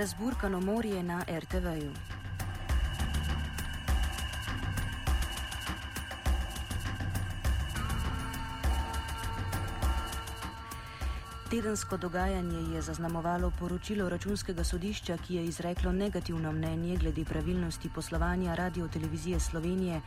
Razburkano morje na RTV-ju. Tedensko dogajanje je zaznamovalo poročilo računskega sodišča, ki je izreklo negativno mnenje glede pravilnosti poslovanja Radio Televizije Slovenije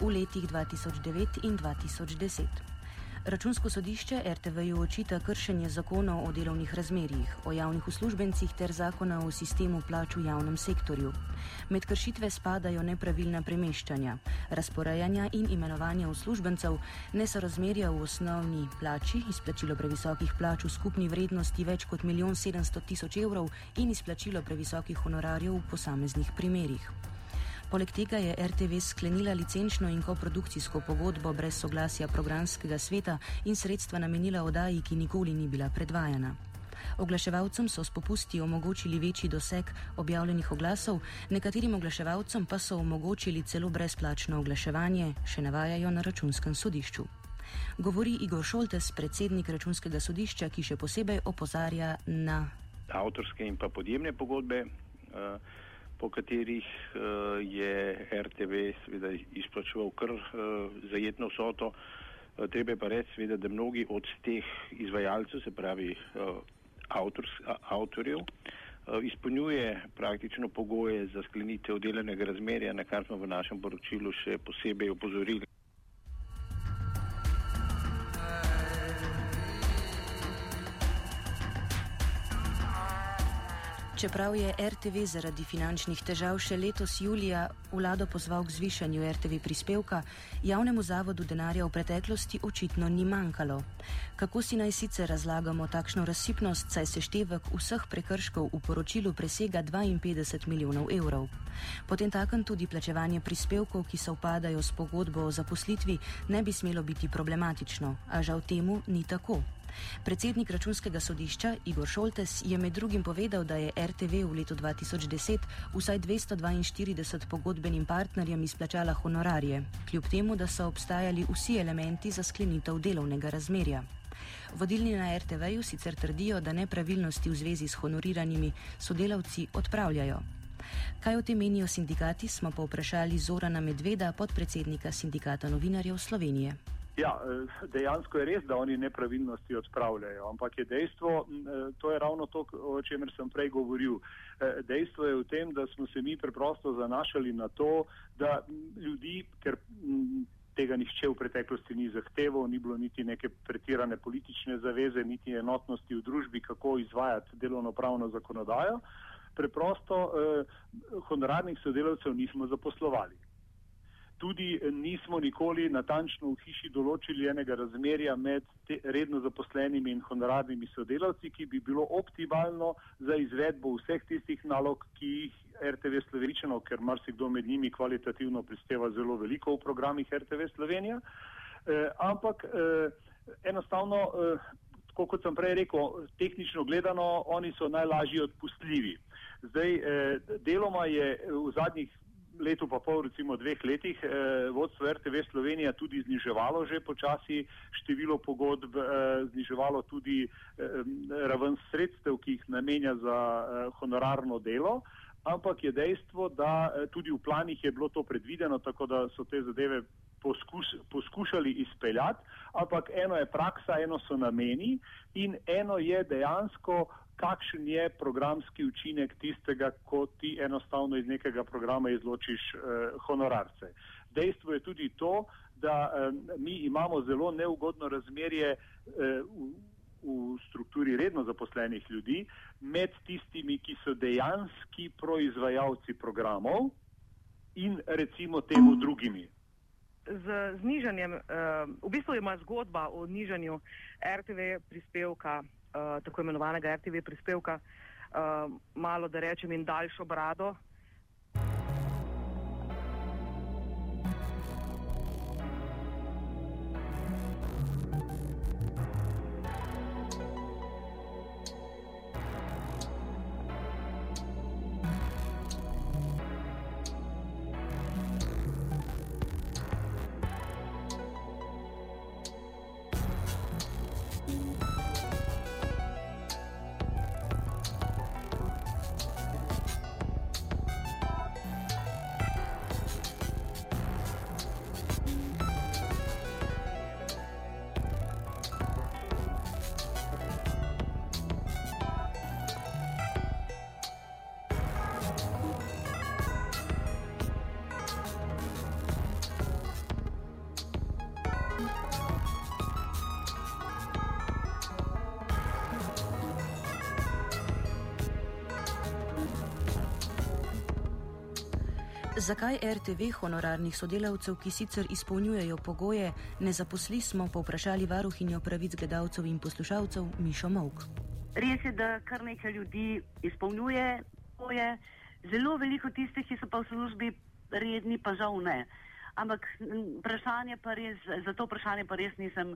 v letih 2009 in 2010. Računsko sodišče RTV-ju očita kršenje zakonov o delovnih razmerjih, o javnih uslužbencih ter zakona o sistemu plač v javnem sektorju. Med kršitve spadajo nepravilna premeščanja, razporejanja in imenovanja uslužbencev, nesorazmerja v osnovni plači, izplačilo previsokih plač v skupni vrednosti več kot 1 700 000 evrov in izplačilo previsokih honorarjev v posameznih primerjih. Poleg tega je RTV sklenila licenčno in koprodukcijsko pogodbo brez soglasja programskega sveta in sredstva namenila oddaji, ki nikoli ni bila predvajana. Oglaševalcem so s popusti omogočili večji doseg objavljenih oglasov, nekaterim oglaševalcem pa so omogočili celo brezplačno oglaševanje, še navajajo na računskem sodišču. Govori Igor Šoltes, predsednik računskega sodišča, ki še posebej opozarja na avtorske in pa podjemne pogodbe. Uh, po katerih uh, je RTV seveda izplačeval kar uh, zajetno vsoto. Uh, treba je pa reči, seveda, da mnogi od teh izvajalcev, se pravi uh, avtors, uh, avtorjev, uh, izpolnjuje praktično pogoje za sklenitev delenega razmerja, na kar smo v našem poročilu še posebej opozorili. Čeprav je RTV zaradi finančnih težav še letos julija vlado pozval k zvišanju RTV prispevka, javnemu zavodu denarja v preteklosti očitno ni manjkalo. Kako si naj sicer razlagamo takšno razsipnost, saj seštevek vseh prekrškov v poročilu presega 52 milijonov evrov? Potem takem tudi plačevanje prispevkov, ki se upadajo s pogodbo o zaposlitvi, ne bi smelo biti problematično, a žal temu ni tako. Predsednik računskega sodišča Igor Šoltes je med drugim povedal, da je RTV v letu 2010 vsaj 242 pogodbenim partnerjem izplačala honorarje, kljub temu, da so obstajali vsi elementi za sklenitev delovnega razmerja. Vodilni na RTV-ju sicer trdijo, da nepravilnosti v zvezi s honoriranimi sodelavci odpravljajo. Kaj o tem menijo sindikati, smo pa vprašali Zorana Medveda, podpredsednika sindikata novinarjev Slovenije. Ja, dejansko je res, da oni nepravilnosti odpravljajo, ampak je dejstvo, to je ravno to, o čemer sem prej govoril. Dejstvo je v tem, da smo se mi preprosto zanašali na to, da ljudi, ker tega nihče v preteklosti ni zahteval, ni bilo niti neke pretirane politične zaveze, niti enotnosti v družbi, kako izvajati delovno-pravno zakonodajo, preprosto eh, honorarnih sodelavcev nismo zaposlovali. Tudi nismo nikoli natančno v hiši določili enega razmerja med redno zaposlenimi in honorarnimi sodelavci, ki bi bilo optimalno za izvedbo vseh tistih nalog, ki jih RTV Sloveničano, ker marsikdo med njimi kvalitativno prispeva zelo veliko v programih RTV Slovenija. Eh, ampak eh, enostavno, eh, kot sem prej rekel, tehnično gledano, oni so najlažji odpustljivi. Zdaj, eh, deloma je v zadnjih letu pa pol, recimo dveh letih, eh, vodstvo RTV Slovenija tudi zniževalo že počasi število pogodb, eh, zniževalo tudi eh, raven sredstev, ki jih namenja za eh, honorarno delo. Ampak je dejstvo, da eh, tudi v planih je bilo to predvideno, tako da so te zadeve poskus, poskušali izpeljati, ampak eno je praksa, eno so nameni in eno je dejansko, kakšen je programski učinek tistega, ko ti enostavno iz nekega programa izločiš eh, honorarce. Dejstvo je tudi to, da eh, mi imamo zelo neugodno razmerje eh, v, v strukturi redno zaposlenih ljudi med tistimi, ki so dejanski proizvajalci programov in recimo temu drugimi z znižanjem, uh, v bistvu ima zgodba o nižanju RTV prispevka, tako imenovanega RTV prispevka, uh, malo da rečem in daljšo brado, Zakaj RTV honorarnih sodelavcev, ki sicer izpolnjujejo pogoje, ne zaposli, smo povprašali varuhinjo pravic gledalcev in poslušalcev Mišo Mok. Res je, da kar nekaj ljudi izpolnjuje pogoje, zelo veliko tistih, ki so pa v službi redni, pa žal ne. Ampak vprašanje pa res, za to vprašanje pa res nisem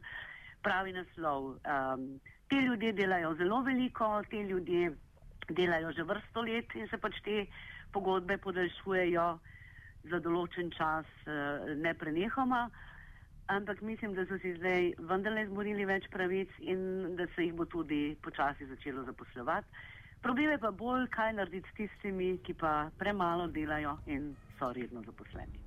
pravi naslov. Um, te ljudje delajo zelo veliko, te ljudje delajo že vrsto let in se pač te pogodbe podaljšujejo za določen čas uh, ne prenehoma, ampak mislim, da so si zdaj vendarle izborili več pravic in da se jih bo tudi počasi začelo zaposlovati. Problem je pa bolj, kaj narediti s tistimi, ki pa premalo delajo in so redno zaposleni.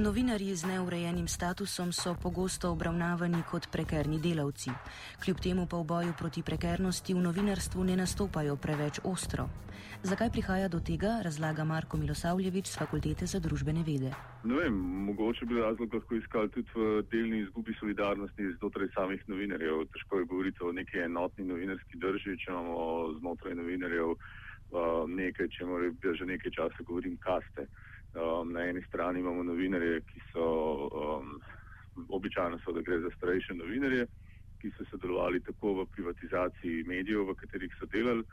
Novinarji z neurejenim statusom so pogosto obravnavani kot prekerni delavci. Kljub temu pa v boju proti prekernosti v novinarstvu ne nastopajo preveč ostro. Zakaj prihaja do tega, razlaga Marko Milosavljevič z Fakultete za družbene vede. Ne vem, mogoče bi razlog lahko iskali tudi v delni izgubi solidarnosti znotraj samih novinarjev. Težko je govoriti o neki enotni novinarski drži, če imamo znotraj novinarjev uh, nekaj, če moram že nekaj časa govorim kaste. Um, na eni strani imamo novinarje, ki so um, običajno so, da gre za starejše novinarje, ki so sodelovali tako v privatizaciji medijev, v katerih so delali,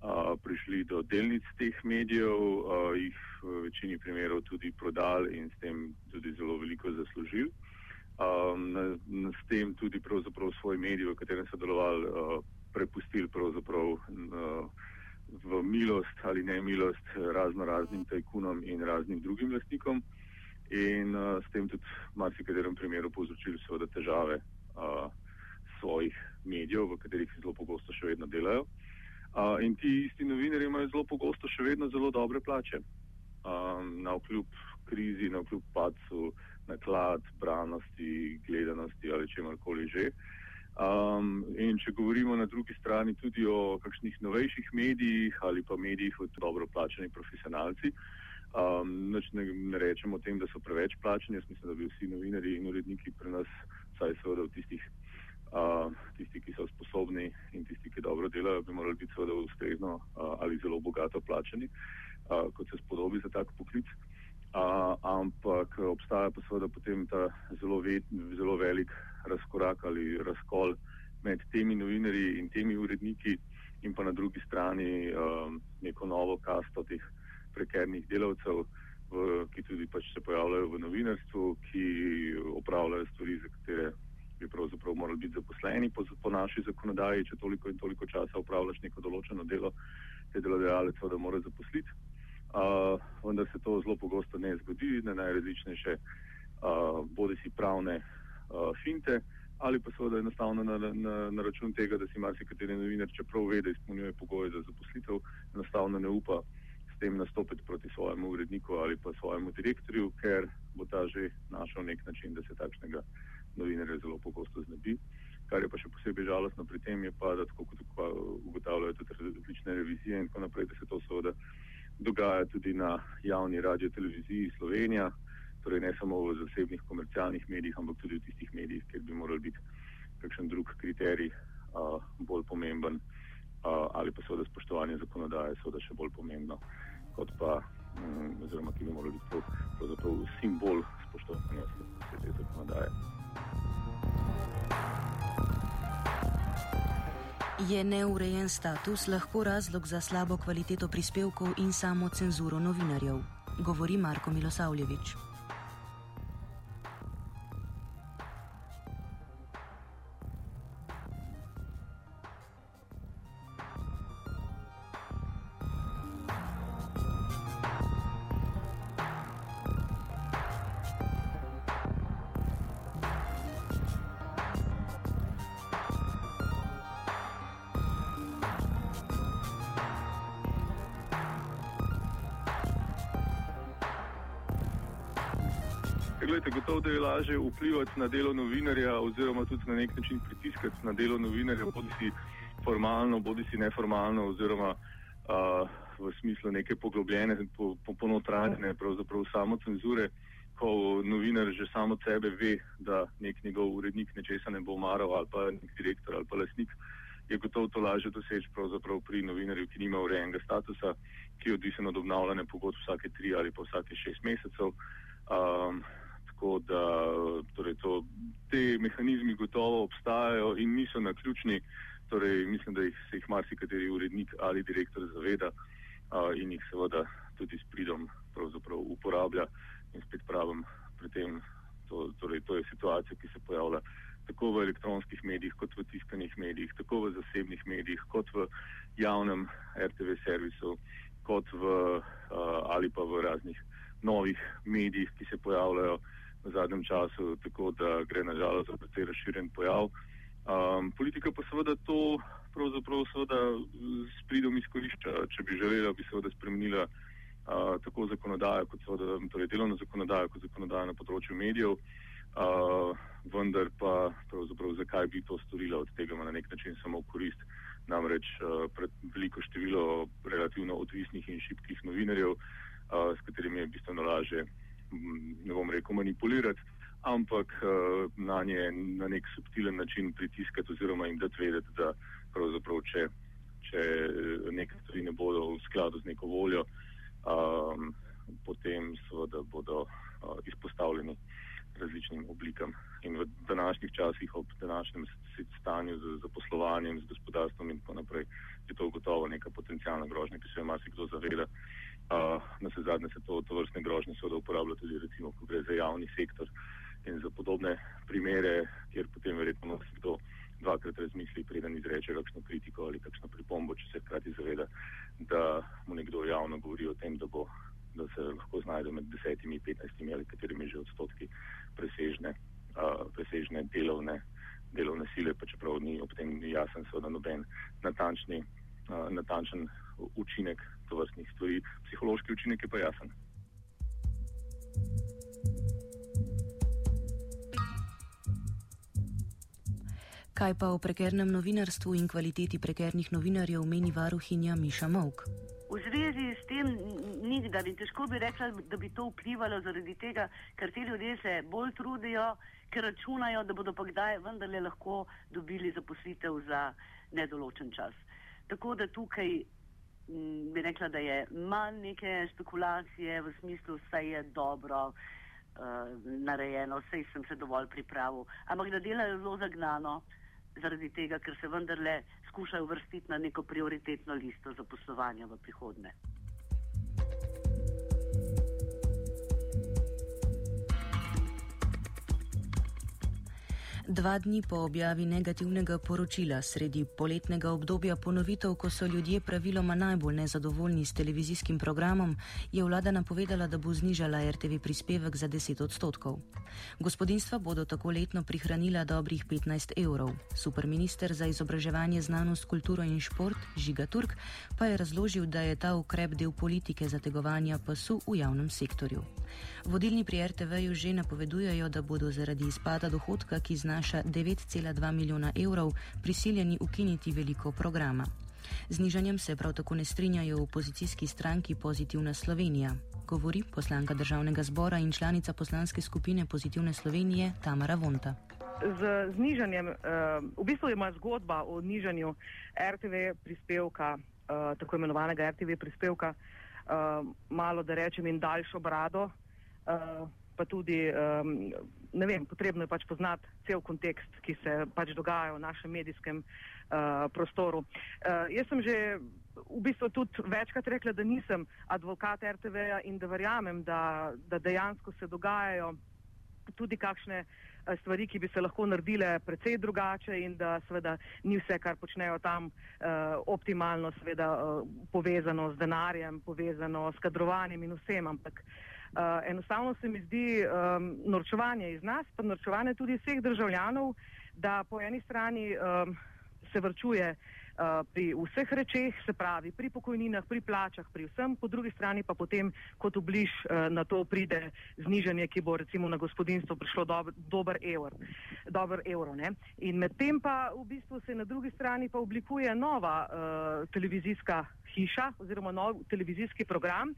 uh, prišli do delnic teh medijev, uh, jih v večini primerov tudi prodali in s tem tudi zelo veliko zaslužili. Um, na, na, s tem tudi svoj medij, v katerem so delovali, uh, prepustili pravzaprav. Uh, v milost ali ne milost razno raznim tajkunom in raznim drugim lastnikom in uh, s tem tudi v marsikaterem primeru povzročili seveda težave uh, svojih medijev, v katerih zelo pogosto še vedno delajo. Uh, in ti isti novinari imajo zelo pogosto še vedno zelo dobre plače. Um, na vkljub krizi, na vkljub padcu naklad, branosti, gledanosti ali čemorkoli že. Uh, Um, in če govorimo na drugi strani tudi o kakšnih novejših medijih ali pa medijih od dobro plačeni profesionalci, um, ne, ne rečemo o tem, da so preveč plačeni. Jaz mislim, da bi vsi novinari in uredniki pri nas, saj seveda v tistih, uh, tisti, ki so sposobni in tisti, ki dobro delajo, bi morali biti seveda ustrezno uh, ali zelo bogato plačeni, uh, kot se spodobi za tak poklic. Uh, ampak obstaja pa seveda potem ta zelo, ve, zelo velik razkorak ali razkol med temi novinarji in temi uredniki, in pa na drugi strani um, neko novo kasto teh prekernih delavcev, v, ki tudi pač se pojavljajo v novinarstvu, ki opravljajo stvari, za katere bi pravzaprav morali biti zaposleni po, po naši zakonodaji, če toliko in toliko časa upravljaš neko določeno delo, te delodajalec da mora zaposliti. Uh, vendar se to zelo pogosto ne zgodi, na najrazličnejše uh, bodi si pravne uh, finte, ali pa seveda enostavno na, na, na račun tega, da si marsikateri novinar, čeprav ve, da izpolnjuje pogoje za zaposlitev, enostavno ne upa tem nastopiti proti svojemu uredniku ali pa svojemu direktorju, ker bo ta že našel nek način, da se takšnega novinarja zelo pogosto znebi. Kar je pa še posebej žalostno pri tem, je pa, da tako kot ugotavljajo tudi različne revizije in tako naprej, da se to seveda dogaja tudi na javni radio televiziji Slovenija, torej ne samo v zasebnih komercialnih medijih, ampak tudi v tistih medijih, kjer bi moral biti kakšen drug kriterij uh, bolj pomemben uh, ali pa seveda spoštovanje zakonodaje, seveda še bolj pomembno, kot pa, um, oziroma ki bi moral biti pravzaprav simbol spoštovanja vse te zakonodaje. Je neurejen status lahko razlog za slabo kvaliteto prispevkov in samo cenzuro novinarjev? Govori Marko Milosavljevič. Lažje vplivati na delo novinarja, oziroma tudi na nek način pritiskati na delo novinarja, bodi si formalno, bodi si neformalno, oziroma uh, v smislu neke poglobljene, po, po, ponotranjene, pravzaprav samo cenzure, ko novinar že samo od sebe ve, da nek njegov urednik nečesa ne bo maral, ali pa nek direktor ali pa lasnik, je gotovo to lažje doseči pri novinarju, ki nima urejenega statusa, ki je odvisen od obnavljanja pogodb vsake tri ali pa vsake šest mesecev. Um, tako da torej to, te mehanizmi gotovo obstajajo in niso na ključni. Torej, mislim, da jih, se jih marsikateri urednik ali direktor zaveda uh, in jih seveda tudi s pridom uporablja. In spet pravim, pri tem to, torej, to je situacija, ki se pojavlja tako v elektronskih medijih, kot v tiskanih medijih, tako v zasebnih medijih, kot v javnem RTV servisu, kot v uh, ali pa v raznih novih medijih, ki se pojavljajo v zadnjem času, tako da gre nažalost za precej razširjen pojav. Um, politika pa seveda to pravzaprav seveda s pridom izkorišča, če bi želela, bi seveda spremenila uh, tako zakonodajo, kot seveda torej delovno zakonodajo, kot zakonodajo na področju medijev, uh, vendar pa pravzaprav zakaj bi to storila, od tega ima na nek način samo korist. Namreč uh, veliko število relativno odvisnih in šibkih novinarjev, uh, s katerimi je bistveno lažje ne bom rekel manipulirati, ampak uh, na nje na nek subtilen način pritiskati oziroma jim dati vedeti, da pravzaprav, če, če nekaj stvari ne bodo v skladu z neko voljo, um, potem seveda bodo uh, izpostavljeni različnim oblikam. In v današnjih časih, ob današnjem stanju z zaposlovanjem, z gospodarstvom in tako naprej, je to gotovo neka potencijalna grožnja, ki se jo marsikdo zaveda. Uh, na vse zadnje se to, to vrstne grožnje seveda uporablja tudi recimo, ko gre za javni sektor in za podobne primere, kjer potem verjetno kdo dvakrat razmisli, preden izreče kakšno kritiko ali kakšno pripombo, če se hkrati zaveda, da mu nekdo javno govori o tem, da, bo, da se lahko znajde med desetimi, petnajstimi ali katerimi že odstotki presežne, uh, presežne delovne, delovne sile, pa čeprav ni ob tem jasen seveda noben natančni, uh, natančen učinek to vrstnih stvari. Psihološki učinek je pa jasen. Kaj pa o prekernem novinarstvu in kvaliteti prekernih novinarjev meni varuhinja Miša Mok? V zvezi s tem nikdar in težko bi rekla, da bi to vplivalo zaradi tega, ker ti ljudje se bolj trudijo, ker računajo, da bodo pa kdaj vendarle lahko dobili zaposlitev za nedoločen čas. Tako da tukaj Mm, bi rekla, da je manj neke spekulacije v smislu, vse je dobro uh, narejeno, vse sem se dovolj pripravil, ampak da delajo zelo zagnano, zaradi tega, ker se vendarle skušajo vrstiti na neko prioritetno listo za poslovanje v prihodne. Dva dni po objavi negativnega poročila sredi poletnega obdobja ponovitev, ko so ljudje praviloma najbolj nezadovoljni s televizijskim programom, je vlada napovedala, da bo znižala RTV prispevek za 10 odstotkov. Gospodinstva bodo tako letno prihranila dobrih 15 evrov. Superminister za izobraževanje, znanost, kulturo in šport Žiga Turk pa je razložil, da je ta ukrep del politike zategovanja pasu v javnem sektorju. Vodilni pri RTV-ju že napovedujejo, da bodo zaradi izpada dohodka, ki znaša 9,2 milijona evrov, prisiljeni ukiniti veliko programa. Znižanjem se prav tako ne strinjajo v opozicijski stranki Pozitivna Slovenija, govori poslanka državnega zbora in članica poslanske skupine Pozitivne Slovenije Tamara Vonta. Z znižanjem, v bistvu ima zgodba o nižanju RTV prispevka, tako imenovanega RTV prispevka, malo da rečem in daljšo brado, pa tudi, ne vem, potrebno je pač poznati cel kontekst, ki se pač dogaja v našem medijskem prostoru. Jaz sem že v bistvu tudi večkrat rekla, da nisem advokat RTV-ja in da verjamem, da, da dejansko se dogajajo tudi kakšne stvari, ki bi se lahko naredile precej drugače in da seveda ni vse, kar počnejo tam optimalno seveda povezano z denarjem, povezano s kadrovanjem in vsem, ampak Uh, enostavno se mi zdi um, norčevanje iz nas, pa norčevanje tudi vseh državljanov, da po eni strani um, se vrčuje uh, pri vseh rečeh, se pravi pri pokojninah, pri plačah, pri vsem, po drugi strani pa potem kot obliž uh, na to pride znižanje, ki bo recimo na gospodinstvo prišlo dober, dober evro. Dober evro ne? in medtem pa v bistvu se na drugi strani pa oblikuje nova uh, televizijska hiša oziroma nov televizijski program,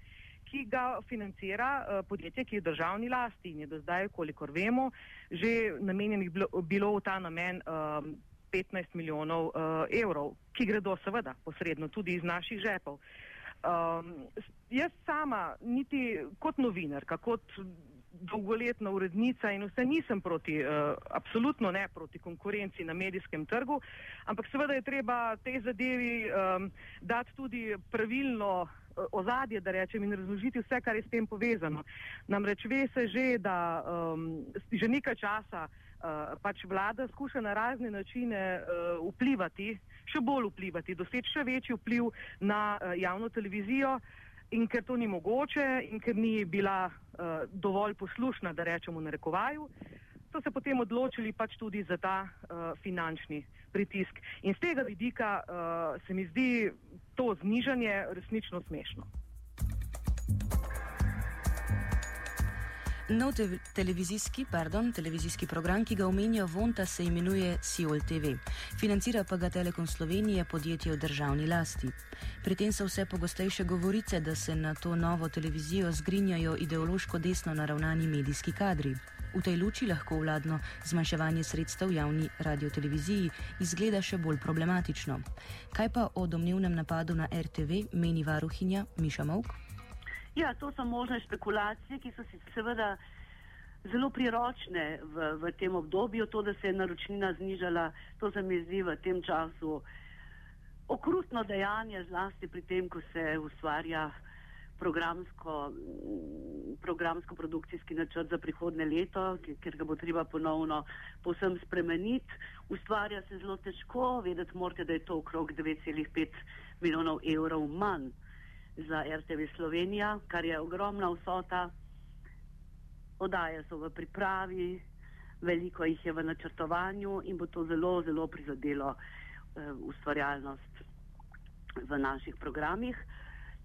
ki ga financira uh, podjetje, ki je v državni lasti in je do zdaj, kolikor vemo, že namenjenih bilo, v ta namen uh, 15 milijonov uh, evrov, ki gredo seveda posredno tudi iz naših žepov. Um, jaz sama, niti kot novinarka, kot dolgoletna urednica in vse nisem proti, uh, absolutno ne proti konkurenci na medijskem trgu, ampak seveda je treba tej zadevi um, dati tudi pravilno ozadje, da rečem, in razložiti vse, kar je s tem povezano. Namreč ve se že, da um, že nekaj časa uh, pač vlada skuša na razne načine uh, vplivati, še bolj vplivati, doseči še večji vpliv na uh, javno televizijo. In ker to ni mogoče, in ker ni bila uh, dovolj poslušna, da rečemo na rekovaju, so se potem odločili pač tudi za ta uh, finančni pritisk. In z tega vidika uh, se mi zdi to znižanje resnično smešno. Nov te televizijski, pardon, televizijski program, ki ga omenja Vonta, se imenuje Seoul TV. Financira pa ga Telekom Slovenije, podjetje v državni lasti. Pri tem so vse pogostejše govorice, da se na to novo televizijo zgrinjajo ideološko desno naravnani medijski kadri. V tej luči lahko vladno zmanjševanje sredstev javni radioteleviziji izgleda še bolj problematično. Kaj pa o domnevnem napadu na RTV meni varuhinja Miša Mok? Ja, to so možne špekulacije, ki so si seveda zelo priročne v, v tem obdobju. To, da se je naročnina znižala, to se mi zdi v tem času okrutno dejanje, zlasti pri tem, ko se ustvarja programsko, programsko produkcijski načrt za prihodne leto, ker ga bo treba ponovno posem spremeniti. Ustvarja se zelo težko, vedeti morate, da je to okrog 9,5 milijonov evrov manj za RTV Slovenija, kar je ogromna vsota. Odaje so v pripravi, veliko jih je v načrtovanju in bo to zelo, zelo prizadelo uh, ustvarjalnost v naših programih.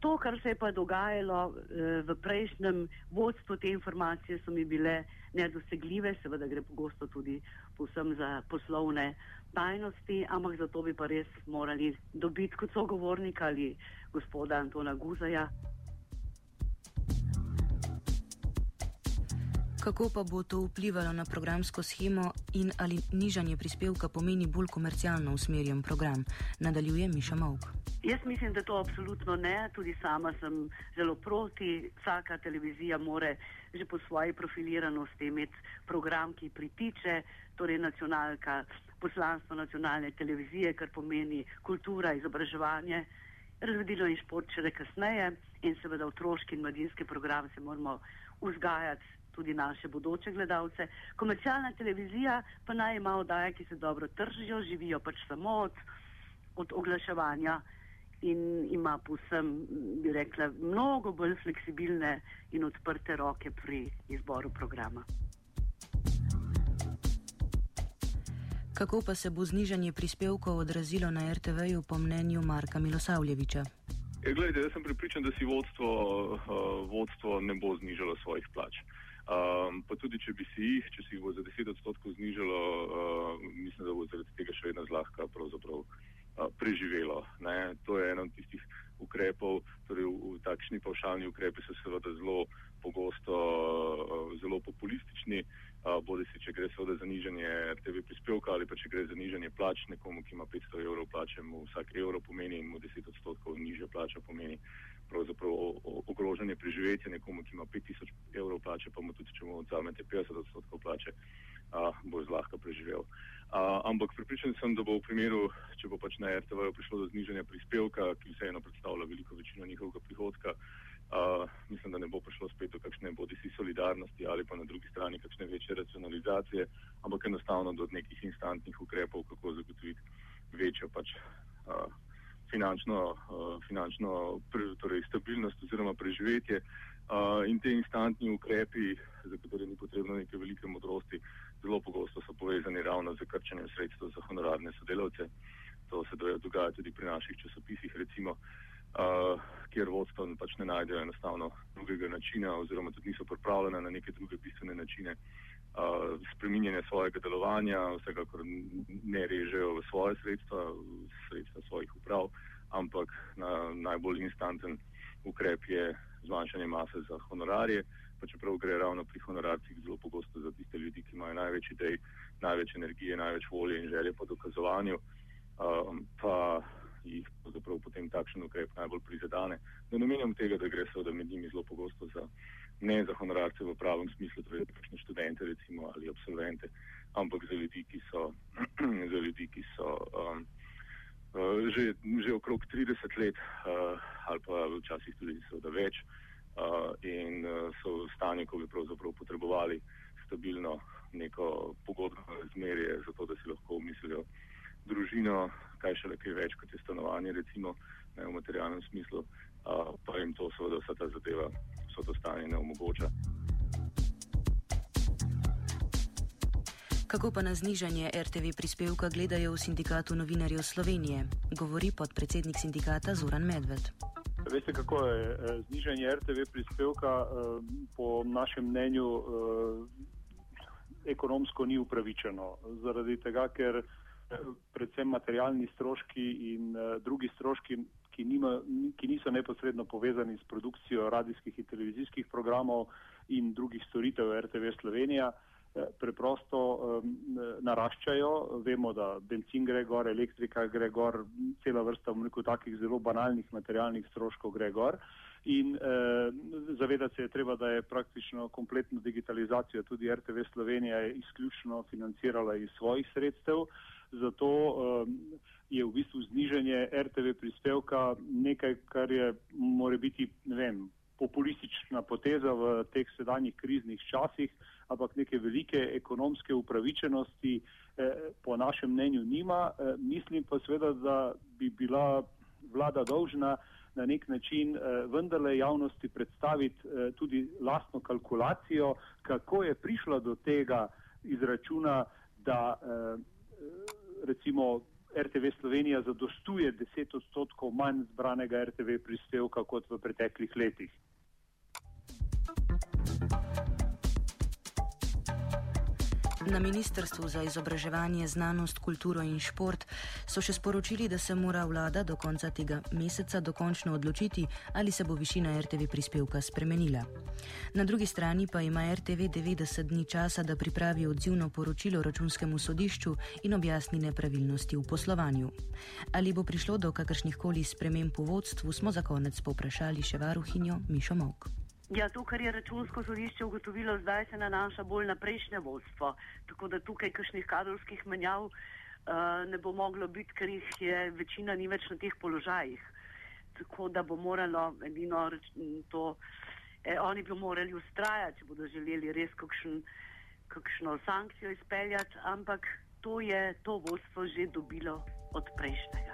To, kar se je pa dogajalo eh, v prejšnjem vodstvu, te informacije so mi bile nedosegljive, seveda gre pogosto tudi povsem za poslovne tajnosti, ampak za to bi pa res morali dobiti kot sogovornik ali gospoda Antona Guzaja. Kako pa bo to vplivalo na programsko schemo in ali nižanje prispevka pomeni bolj komercialno usmerjen program, nadaljuje Miša Mavk. Jaz mislim, da to absolutno ne. Tudi sama sem zelo proti. Vsaka televizija more že po svoji profiliranosti imeti program, ki pritiče, torej nacionalka, poslanstvo nacionalne televizije, kar pomeni kultura, izobraževanje, razvedilo in šport še kasneje in seveda otroški in mladinski program se moramo vzgajati tudi naše bodoče gledalce. Komercialna televizija pa naj ima oddaje, ki se dobro tržijo, živijo pač samo od, od oglaševanja in ima posem, bi rekla, mnogo bolj fleksibilne in odprte roke pri izboru programa. Kako pa se bo znižanje prispevkov odrazilo na RTV-ju po mnenju Marka Milosavljeviča? E, gledajte, jaz sem pripričan, da si vodstvo, uh, vodstvo ne bo znižalo svojih plač. Um, pa tudi, če bi si jih, če si jih bo za 10 odstotkov znižalo, uh, mislim, da bo zaradi tega še vedno zlahka pravzaprav uh, preživelo. Ne? To je eno od tistih ukrepov, torej v, v takšni pavšalni ukrepi so seveda zelo pogosto uh, zelo populistični. Uh, bodi si, če gre seveda za nižanje RTV prispevka ali pa če gre za nižanje plač nekomu, ki ima 500 evrov plače, mu vsak evro pomeni in mu 10 odstotkov nižja plača pomeni pravzaprav ogrožanje preživetja nekomu, ki ima 5000 evrov plače, pa mu odzamete 50 odstotkov plače, a, bo zlahka preživel. A, ampak pripričan sem, da bo v primeru, če bo pač na RTV prišlo do znižanja prispevka, ki vseeno predstavlja veliko večino njihovega prihodka, Uh, mislim, da ne bo prišlo spet do kakšne bodi si solidarnosti ali pa na drugi strani kakšne večje racionalizacije, ampak enostavno do nekih instantnih ukrepov, kako zagotoviti večjo pač uh, finančno, uh, finančno pre, torej stabilnost oziroma preživetje. Uh, in te instantni ukrepi, za katere ni potrebno neke velike modrosti, zelo pogosto so povezani krčenjem sredstev za honorarne sodelavce. To se dogaja tudi pri naših časopisih, recimo. Uh, kjer vodstvo pač ne najdejo enostavno drugega načina oziroma tudi niso pripravljene na neke druge bistvene načine uh, spreminjanja svojega delovanja, vsekakor ne režejo v svoje sredstva, sredstva svojih uprav, ampak na, najbolj instanten ukrep je zmanjšanje mase za honorarje, pa čeprav gre ravno pri honorarcih zelo pogosto za tiste ljudi, ki imajo največ idej, največ energije, največ volje in želje po dokazovanju. Um, pa jih pravzaprav potem takšen ukrep najbolj prizadane. Ne namenjam tega, da gre seveda med njimi zelo pogosto za ne za honorarce v pravem smislu, torej kakšne študente recimo ali absolvente, ampak za ljudi, ki so, za ljudi, ki so um, uh, že, že okrog 30 let uh, ali pa včasih tudi seveda več uh, in uh, so v stanju, ko bi pravzaprav potrebovali stabilno neko razmerje, zato da si lahko mislijo družino, kaj še le kaj več kot je stanovanje, recimo ne, v materialnem smislu, a, pa jim to seveda vsa ta zadeva, vso to stanje ne omogoča. Kako pa na znižanje RTV prispevka gledajo v sindikatu novinarjev Slovenije, govori podpredsednik sindikata Zoran Medved. Veste, kako je e, znižanje RTV prispevka e, po našem mnenju e, ekonomsko ni upravičeno. Zaradi tega, ker predvsem materialni stroški in uh, drugi stroški, ki, nima, ki niso neposredno povezani s produkcijo radijskih in televizijskih programov in drugih storitev RTV Slovenija, preprosto um, naraščajo. Vemo, da benzin gre gor, elektrika gre gor, cela vrsta veliko takih zelo banalnih materialnih stroškov gre gor. In eh, zavedati se je treba, da je praktično kompletno digitalizacijo tudi RTV Slovenija izključno financirala iz svojih sredstev. Eh, zato um, je v bistvu znižanje RTV prispevka nekaj, kar je more biti, ne vem, populistična poteza v teh sedanjih kriznih časih, ampak neke velike ekonomske upravičenosti eh, po našem mnenju nima. Eh, mislim pa seveda, da bi bila vlada dolžna na nek način eh, vendarle javnosti predstaviti eh, tudi lastno kalkulacijo, kako je prišla do tega izračuna, da eh, recimo RTV Slovenija zadostuje 10 odstotkov manj zbranega RTV prispevka kot v preteklih letih. Na Ministrstvu za izobraževanje, znanost, kulturo in šport so še sporočili, da se mora vlada do konca tega meseca dokončno odločiti, ali se bo višina RTV prispevka spremenila. Na drugi strani pa ima RTV 90 dni časa, da pripravi odzivno poročilo računskemu sodišču in objasni nepravilnosti v poslovanju. Ali bo prišlo do kakršnih koli sprememb v vodstvu, smo za konec poprašali še varuhinjo Mišo Mok. Ja, to, kar je računsko sodišče ugotovilo, zdaj se nanaša bolj na prejšnje vodstvo. Tako da tukaj kakšnih kadrovskih menjav uh, ne bo moglo biti, ker jih je večina ni več na teh položajih. Tako da bo moralo edino to Eh, oni bi morali ustrajati, če bodo želeli res kakšen, kakšno sankcijo izpeljati, ampak to je to vodstvo že dobilo od prejšnjega.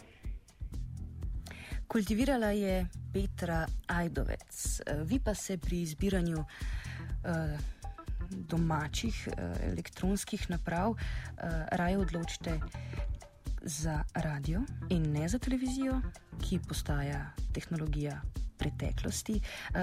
Kultivirala je Petra Ajdovec. Eh, Vi pa se pri izbiranju uh, domačih uh, elektronskih naprav uh, raje odločite za radio in ne za televizijo, ki postaja tehnologija preteklosti. Uh,